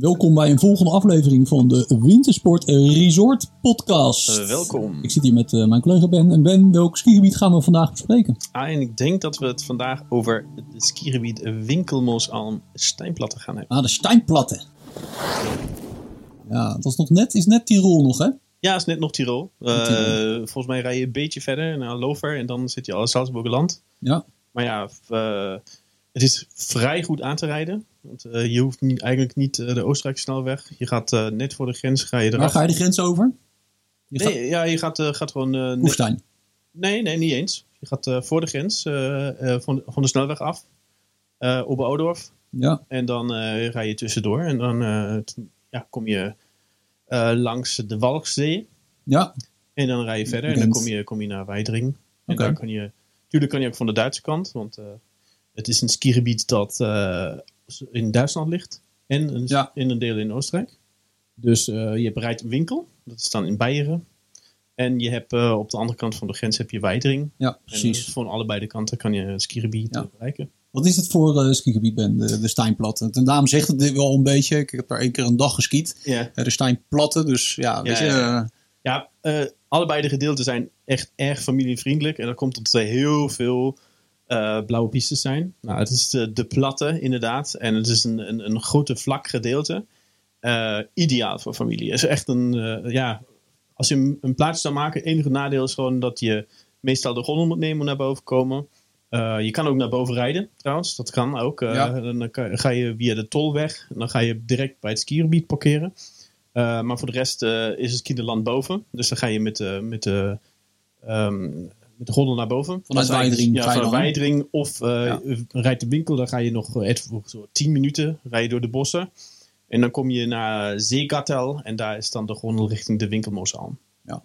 Welkom bij een volgende aflevering van de Wintersport Resort Podcast. Uh, welkom. Ik zit hier met uh, mijn collega Ben. En Ben, welk skigebied gaan we vandaag bespreken? Ah, en ik denk dat we het vandaag over het skigebied Winkelmoos aan Steinplatte gaan hebben. Ah, de Steinplatte. Ja, dat is nog net, is net Tirol nog, hè? Ja, is net nog Tirol. Uh, volgens mij rij je een beetje verder naar Lover en dan zit je al in Salzburgerland. Ja. Maar ja, het is vrij goed aan te rijden. Want uh, je hoeft niet, eigenlijk niet uh, de Oostenrijkse snelweg. Je gaat uh, net voor de grens ga je eraf. Waar ga je de grens over? Je nee, gaat... ja, je gaat, gaat gewoon... Hoefstein? Nee, nee, niet eens. Je gaat voor de grens van, van de snelweg af. op Oudorf. Ja. En dan rij je tussendoor. En dan ja, kom je langs de Walchzee. Ja. En dan rij je verder. En dan kom je, kom je naar Weidring. En okay. daar kan je... Tuurlijk kan je ook van de Duitse kant. Want het is een skigebied dat in Duitsland ligt en een, ja. in een deel in Oostenrijk. Dus uh, je hebt Rijtwinkel, dat is dan in Beieren. En je hebt uh, op de andere kant van de grens heb je Weidering. Ja, precies. En van allebei de kanten kan je het skigebied ja. bereiken. Wat is het voor uh, skigebied, Ben, de, de Steinplatte? De naam zegt het wel een beetje. Ik heb daar één keer een dag geskiet. Ja. De Steinplatte, dus ja, weet ja, je... Ja, allebei de gedeelten zijn echt erg familievriendelijk. En dat komt omdat er heel veel uh, blauwe pistes zijn. Nou, het is de, de, platte inderdaad. En het is een, een, een grote vlak gedeelte. Uh, ideaal voor familie. Het is echt een, uh, ja, als je een, een plaatje zou maken, het enige nadeel is gewoon dat je meestal de gondel moet nemen om naar boven te komen. je kan ook naar boven rijden trouwens, dat kan ook. Ja. Dan ga je via de tolweg en dan ga je direct bij het skigebied parkeren. maar voor de rest is het kinderland boven. Dus dan ga je met, met de um, met de gondel naar boven. Vanuit Weidering. Ja, vanuit Weidering. Of uh, ja. rijdt de winkel, dan ga je nog zo 10 minuten rij je door de bossen. En dan kom je naar Zeegattel en daar is dan de gondel richting de winkelmoos aan. Ja.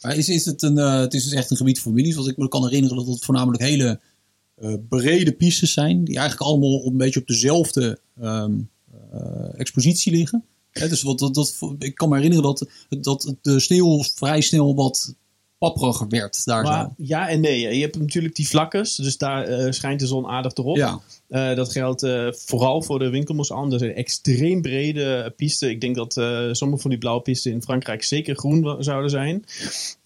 Maar is, is het, een, uh, het is dus echt een gebied voor families. Want ik me kan herinneren dat het voornamelijk hele brede pistes zijn. Die eigenlijk allemaal een beetje op dezelfde um, expositie liggen. He, dus wat, dat, dat, ik kan me herinneren dat, dat de sneeuw vrij snel wat papperiger werd. Daar maar, zo. Ja en nee. Je hebt natuurlijk die vlakkes, dus daar uh, schijnt de zon aardig erop. Ja. Uh, dat geldt uh, vooral voor de winkelmoes aan. Dat zijn extreem brede pisten. Ik denk dat sommige van die blauwe pisten in Frankrijk zeker groen zouden zijn.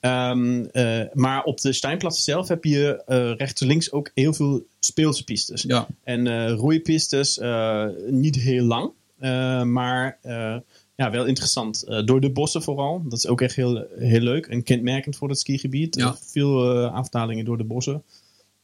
Um, maar op de Steinplatte zelf heb je rechts en links ook heel veel speelse pistes. Ja. En roeipistes niet heel lang. maar ja, wel interessant. Uh, door de bossen vooral. Dat is ook echt heel, heel leuk en kenmerkend voor het skigebied. Ja. veel uh, afdalingen door de bossen.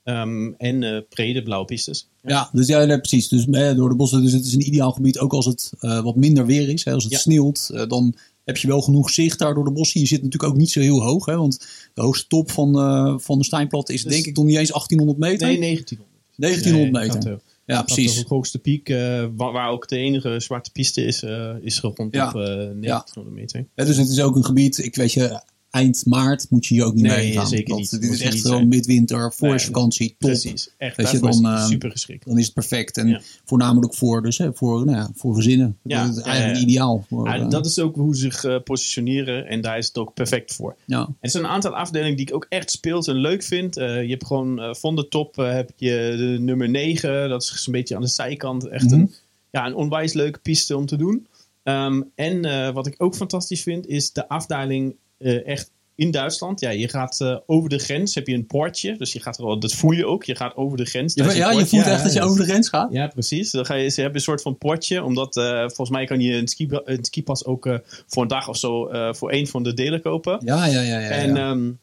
Um, en uh, brede blauwe pistes. Ja, ja dus ja, nee, precies. Dus door de bossen. Dus het is een ideaal gebied. Ook als het wat minder weer is. Hè, als het Ja. sneeuwt, dan heb je wel genoeg zicht daar door de bossen. Je zit natuurlijk ook niet zo heel hoog. Hè, want de hoogste top van, van de Steinplatte is Dus- denk ik nog niet eens 1800 meter. Nee, 1900. 1900 Nee, meter. Ja, precies. De hoogste piek, uh, waar, waar, ook de enige zwarte piste is, uh, is rond Ja. op 1900 meter. Ja, dus het is ook een gebied, ik weet je, eind maart moet je hier ook niet Nee, mee gaan. zeker niet. Dit is echt zijn. midwinter, voor Nee, vakantie, top. Precies. Echt, je, is eh, super geschikt. Dan is het perfect. En Ja. voornamelijk voor, dus, hè, voor, nou ja, voor gezinnen. Ja, dat is eigenlijk ja. ideaal. Voor, eh, dat is ook hoe ze zich uh, positioneren en daar is het ook perfect voor. ja. Er zijn een aantal afdelingen die ik ook echt speels en leuk vind. Uh, je hebt gewoon van de top heb je de nummer 9. Dat is een beetje aan de zijkant. Echt Mhm. een, ja, een onwijs leuke piste om te doen. Um, en wat ik ook fantastisch vind is de afdaling uh, echt in Duitsland. Ja, je gaat uh, over de grens, heb je een poortje. Dus je gaat er wel, dat voel je ook. Je gaat over de grens. Ja, je voelt Ja, echt dat je over de grens gaat. ja, precies. Dan ga je, ze hebben een soort van potje, omdat uh, volgens mij kan je een, ski, een skipas ook uh, voor een dag of zo voor één van de delen kopen. Ja, ja, ja. ja, En um,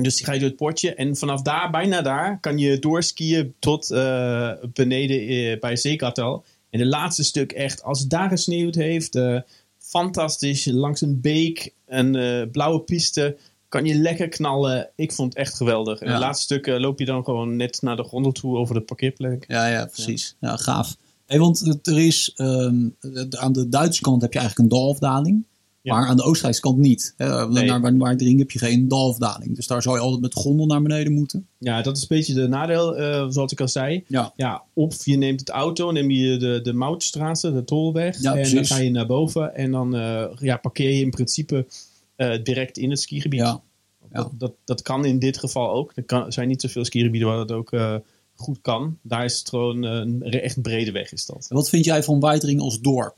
dus die ga je door het potje en vanaf daar, bijna daar, kan je doorskiën tot beneden bij Zeekartel. En de laatste stuk echt, als het daar gesneeuwd heeft, fantastisch, langs een beek, een uh, blauwe piste, kan je lekker knallen. Ik vond het echt geweldig. En Ja. het laatste stuk uh, loop je dan gewoon net naar de gondel toe over de parkeerplek. Ja, ja, precies. Ja, gaaf. Hey, want er is um, aan de Duitse kant heb je eigenlijk een dalafdaling. Ja. Maar aan de Oostenrijkse kant niet. Hè, Nee. Naar waar, waar dring heb je geen dalafdaling. Dus daar zou je altijd met de gondel naar beneden moeten. Ja, dat is een beetje de nadeel, uh, zoals ik al zei. Ja. Ja, of je neemt het auto, neem je de, de Moutstraat, de tolweg. Ja, en dan ga je naar boven en dan uh, ja, parkeer je in principe uh, direct in het skigebied. Ja. Ja. Dat, dat, dat kan in dit geval ook. Er kan, zijn niet zoveel skigebieden waar dat ook goed kan. Daar is het gewoon een echt brede weg is dat. En wat vind jij van Weitering als dorp?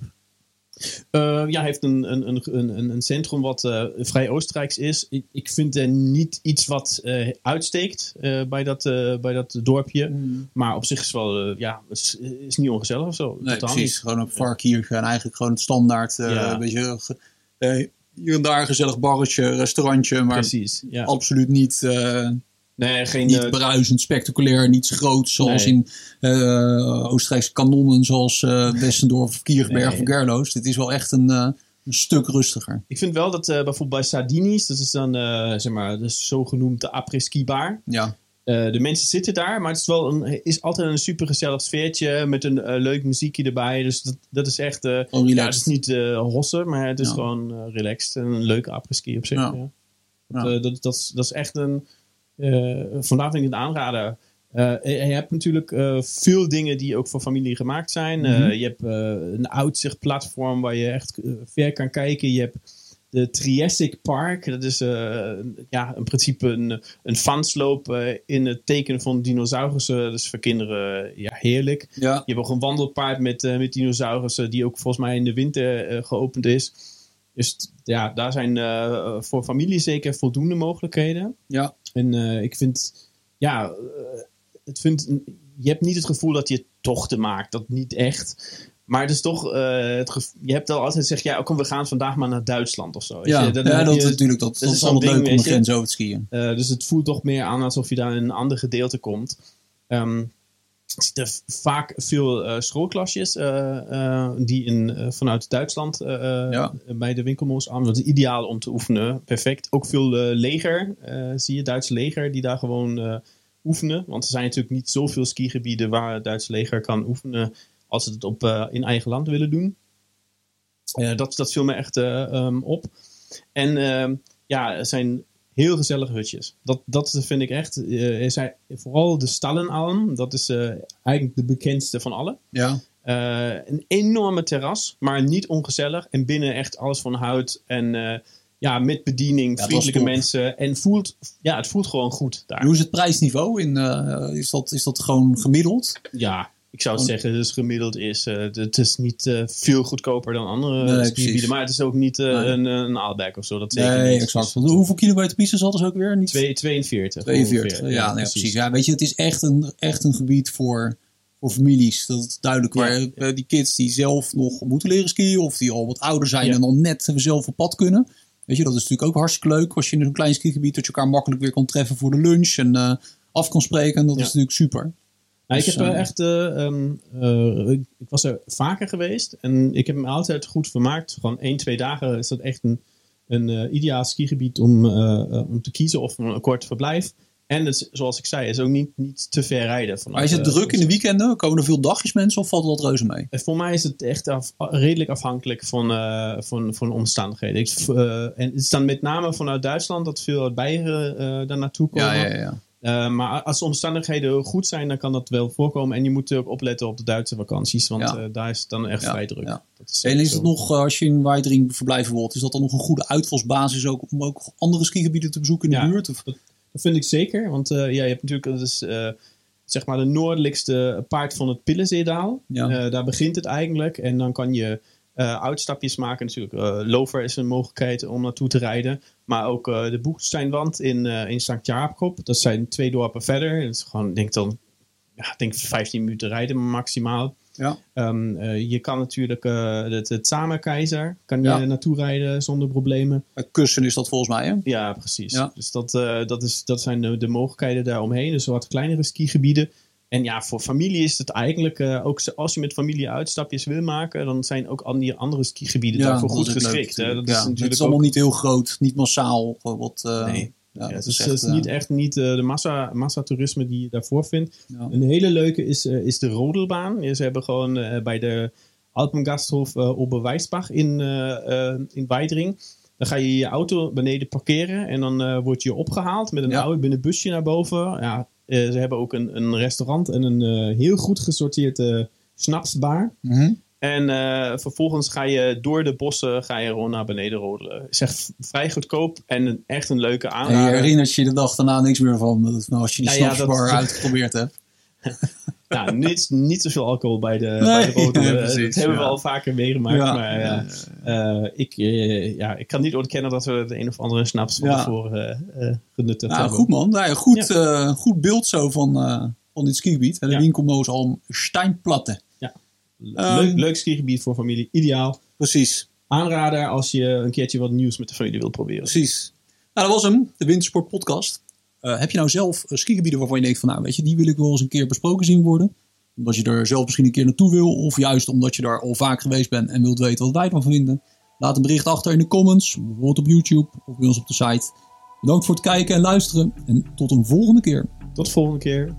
Uh, ja, hij heeft een, een, een, een, een centrum wat uh, vrij Oostenrijks is. Ik, ik vind er niet iets wat uh, uitsteekt bij, dat, bij dat dorpje. Mm. Maar op zich is wel, ja, het is, is, niet ongezellig of zo. Nee, precies. Niet. Gewoon een varkiertje en eigenlijk gewoon het standaard. Ja. Een beetje, hier en daar een gezellig barretje, restaurantje. Maar precies, ja. absoluut niet Nee, geen, niet bruisend, spectaculair, niets groot zoals in uh, Oostenrijkse kanonnen zoals uh, Westendorf of Kierberg nee. of Gerloos. Dit is wel echt een, uh, een stuk rustiger. Ik vind wel dat bijvoorbeeld bij Sardini's, dat is dan zeg maar de zogenoemde après-ski bar. Ja. de mensen zitten daar, maar het is, wel een, is altijd een super gezellig sfeertje met een leuk muziekje erbij. Dus dat, dat is echt. ja, het is niet hossen, maar het is ja. gewoon relaxed en een leuke après-ski op zich. Ja. Dat, dat, dat, dat, is, dat is echt een vandaar vind ik het aanraden. Uh, je hebt natuurlijk uh, veel dingen die ook voor familie gemaakt zijn. Mm -hmm. je hebt een uitzichtplatform waar je echt ver kan kijken. Je hebt de Triassic Park. Dat is ja, in principe een, een fansloop in het teken van dinosaurussen. Dat is voor kinderen ja, heerlijk. Ja. Je hebt ook een wandelpaard met, met dinosaurussen die ook volgens mij in de winter geopend is. Dus ja, daar zijn voor familie zeker voldoende mogelijkheden. Ja. En uh, ik vind, ja, uh, het vind, je hebt niet het gevoel dat je tochten maakt. Dat niet echt. Maar het is toch, uh, het je hebt al altijd gezegd, ja, kom, we gaan vandaag maar naar Duitsland of zo. Ja, je, dat, ja, dat, je, natuurlijk, dat, dat, is altijd leuk om de grens over te skiën. dus het voelt toch meer aan alsof je daar in een ander gedeelte komt. Um, er zitten vaak veel uh, schoolklasjes uh, uh, die in, vanuit Duitsland ja. bij de winkelmoos aan. Dat is ideaal om te oefenen. Perfect. Ook veel leger, zie je, Duitse leger, die daar gewoon oefenen. Want er zijn natuurlijk niet zoveel skigebieden waar het Duitse leger kan oefenen als ze het op, in eigen land willen doen. dat, dat viel me echt um, op. En ehm, ja, er zijn heel gezellige hutjes. Dat, dat vind ik echt. Uh, er zijn vooral de Stallenalm. Dat is uh, eigenlijk de bekendste van alle. Ja. Uh, een enorme terras, maar niet ongezellig. En binnen echt alles van hout. En ja, met bediening, ja, vriendelijke mensen. En voelt, ja, het voelt gewoon goed daar. Hoe is het prijsniveau? In, is, dat, is dat gewoon gemiddeld? Ja, ik zou het zeggen, dus gemiddeld is. Uh, het is niet uh, veel goedkoper dan andere nee. Maar het is ook niet uh, nee. een, een Aalberg of zo. Dat zeker nee, niet. exact. Dus, Hoeveel kilometer piste zat er ook weer? Niet... 2, 42. 42, ja, ja nee, precies. precies. Ja, weet je, het is echt een, echt een gebied voor, voor families. Dat is duidelijk. Ja, waar die kids die zelf nog moeten leren skiën. Of die al wat ouder zijn en dan net zelf op pad kunnen. Weet je, dat is natuurlijk ook hartstikke leuk. Als je in zo'n klein skigebied dat je elkaar makkelijk weer kan treffen voor de lunch. En af kan spreken. Dat is natuurlijk super. Ik heb uh, echt, um, uh, ik, ik, was er vaker geweest en ik heb me altijd goed vermaakt. Gewoon één, twee dagen is dat echt een, een uh, ideaal skigebied om, om te kiezen of een kort verblijf. En het, zoals ik zei, is ook niet, niet te ver rijden. Maar is het druk in de weekenden? Komen er veel dagjes mensen of valt dat reuze mee? Voor mij is het echt af, redelijk afhankelijk van, van, van omstandigheden. Ik, en het is dan met name vanuit Duitsland dat veel uit Beieren daar naartoe komen. Ja, ja, ja. Uh, maar als de omstandigheden goed zijn, dan kan dat wel voorkomen. En je moet ook opletten op de Duitse vakanties, want ja. uh, daar is het dan echt ja, vrij druk. Ja. Is en is het nog, uh, als je in Weidering verblijven wilt, is dat dan nog een goede uitvalsbasis ook om ook andere skigebieden te bezoeken in de buurt? Of? Dat, vind ik zeker, want ja, je hebt natuurlijk, dat is zeg maar de noordelijkste paard van het Pillenzeedaal. daar begint het eigenlijk en dan kan je uh, uitstapjes maken natuurlijk. Uh, Lover is een mogelijkheid om naartoe te rijden. Maar ook uh, de Boeksteinwand in, in St. Jaapkop. Dat zijn twee dorpen verder. Dat is gewoon, denk dan, ja, denk 15 minuten rijden maximaal. Ja. Um, je kan natuurlijk het, het Samenkeizer kan je ja. naartoe rijden zonder problemen. Kussen is dat volgens mij, hè? Ja, precies. Ja. Dus dat, dat, is, dat zijn de, de mogelijkheden daaromheen. Dus wat kleinere skigebieden. En ja, voor familie is het eigenlijk, uh, ook als je met familie uitstapjes wil maken, dan zijn ook al die andere skigebieden ja, daarvoor goed geschikt. Hè? Dat ja, is natuurlijk het is allemaal ook... niet heel groot, niet massaal. Wat, uh, nee. Ja, ja, het is, echt, is niet echt niet uh, de massa, massatoerisme die je daarvoor vindt. Een hele leuke is, is de Rodelbaan. Ze hebben gewoon bij de Alpengasthof Oberweisbach in, in Weidering. Dan ga je je auto beneden parkeren en dan word je opgehaald met een oude binnen busje naar boven. Ja, ze hebben ook een, een restaurant en een uh, heel goed gesorteerde snapsbar. Mm -hmm. En uh, vervolgens ga je door de bossen ga je gewoon naar beneden rodelen. Is echt vrij goedkoop en echt een leuke aanrader. En je herinnert je de dag daarna niks meer van nou, als je die ja, snapsbar ja, dat... uitgeprobeerd hebt. nou, niet, niet zoveel alcohol bij de, bij de rode. ja, Eh, precies, dat hebben we ja. al vaker meegemaakt. Ja, maar ja, ja, eh, ik, eh, ja, ik kan niet ontkennen dat we de een of andere snaps van Ja. tevoren eh eh, genuttigd Nou, hebben. goed man. Nou, ja, goed, eh, goed beeld zo van, eh, van dit skigebied. De Ja. winkelmoos al Steinplatte. Ehm, leuk, leuk skigebied voor familie, ideaal. Precies, Aanrader als je een keertje wat nieuws met de familie wilt proberen. precies. Nou, dat was hem. De Wintersport podcast. Eh, heb je nou zelf eh, skigebieden waarvan je denkt van, nou weet je, die wil ik wel eens een keer besproken zien worden? Omdat je er zelf misschien een keer naartoe wil. Of juist omdat je daar al vaak geweest bent en wilt weten wat wij ervan vinden. Laat een bericht achter in de comments. Bijvoorbeeld op YouTube of bij ons op de site. Bedankt voor het kijken en luisteren. En tot een volgende keer. Tot de volgende keer.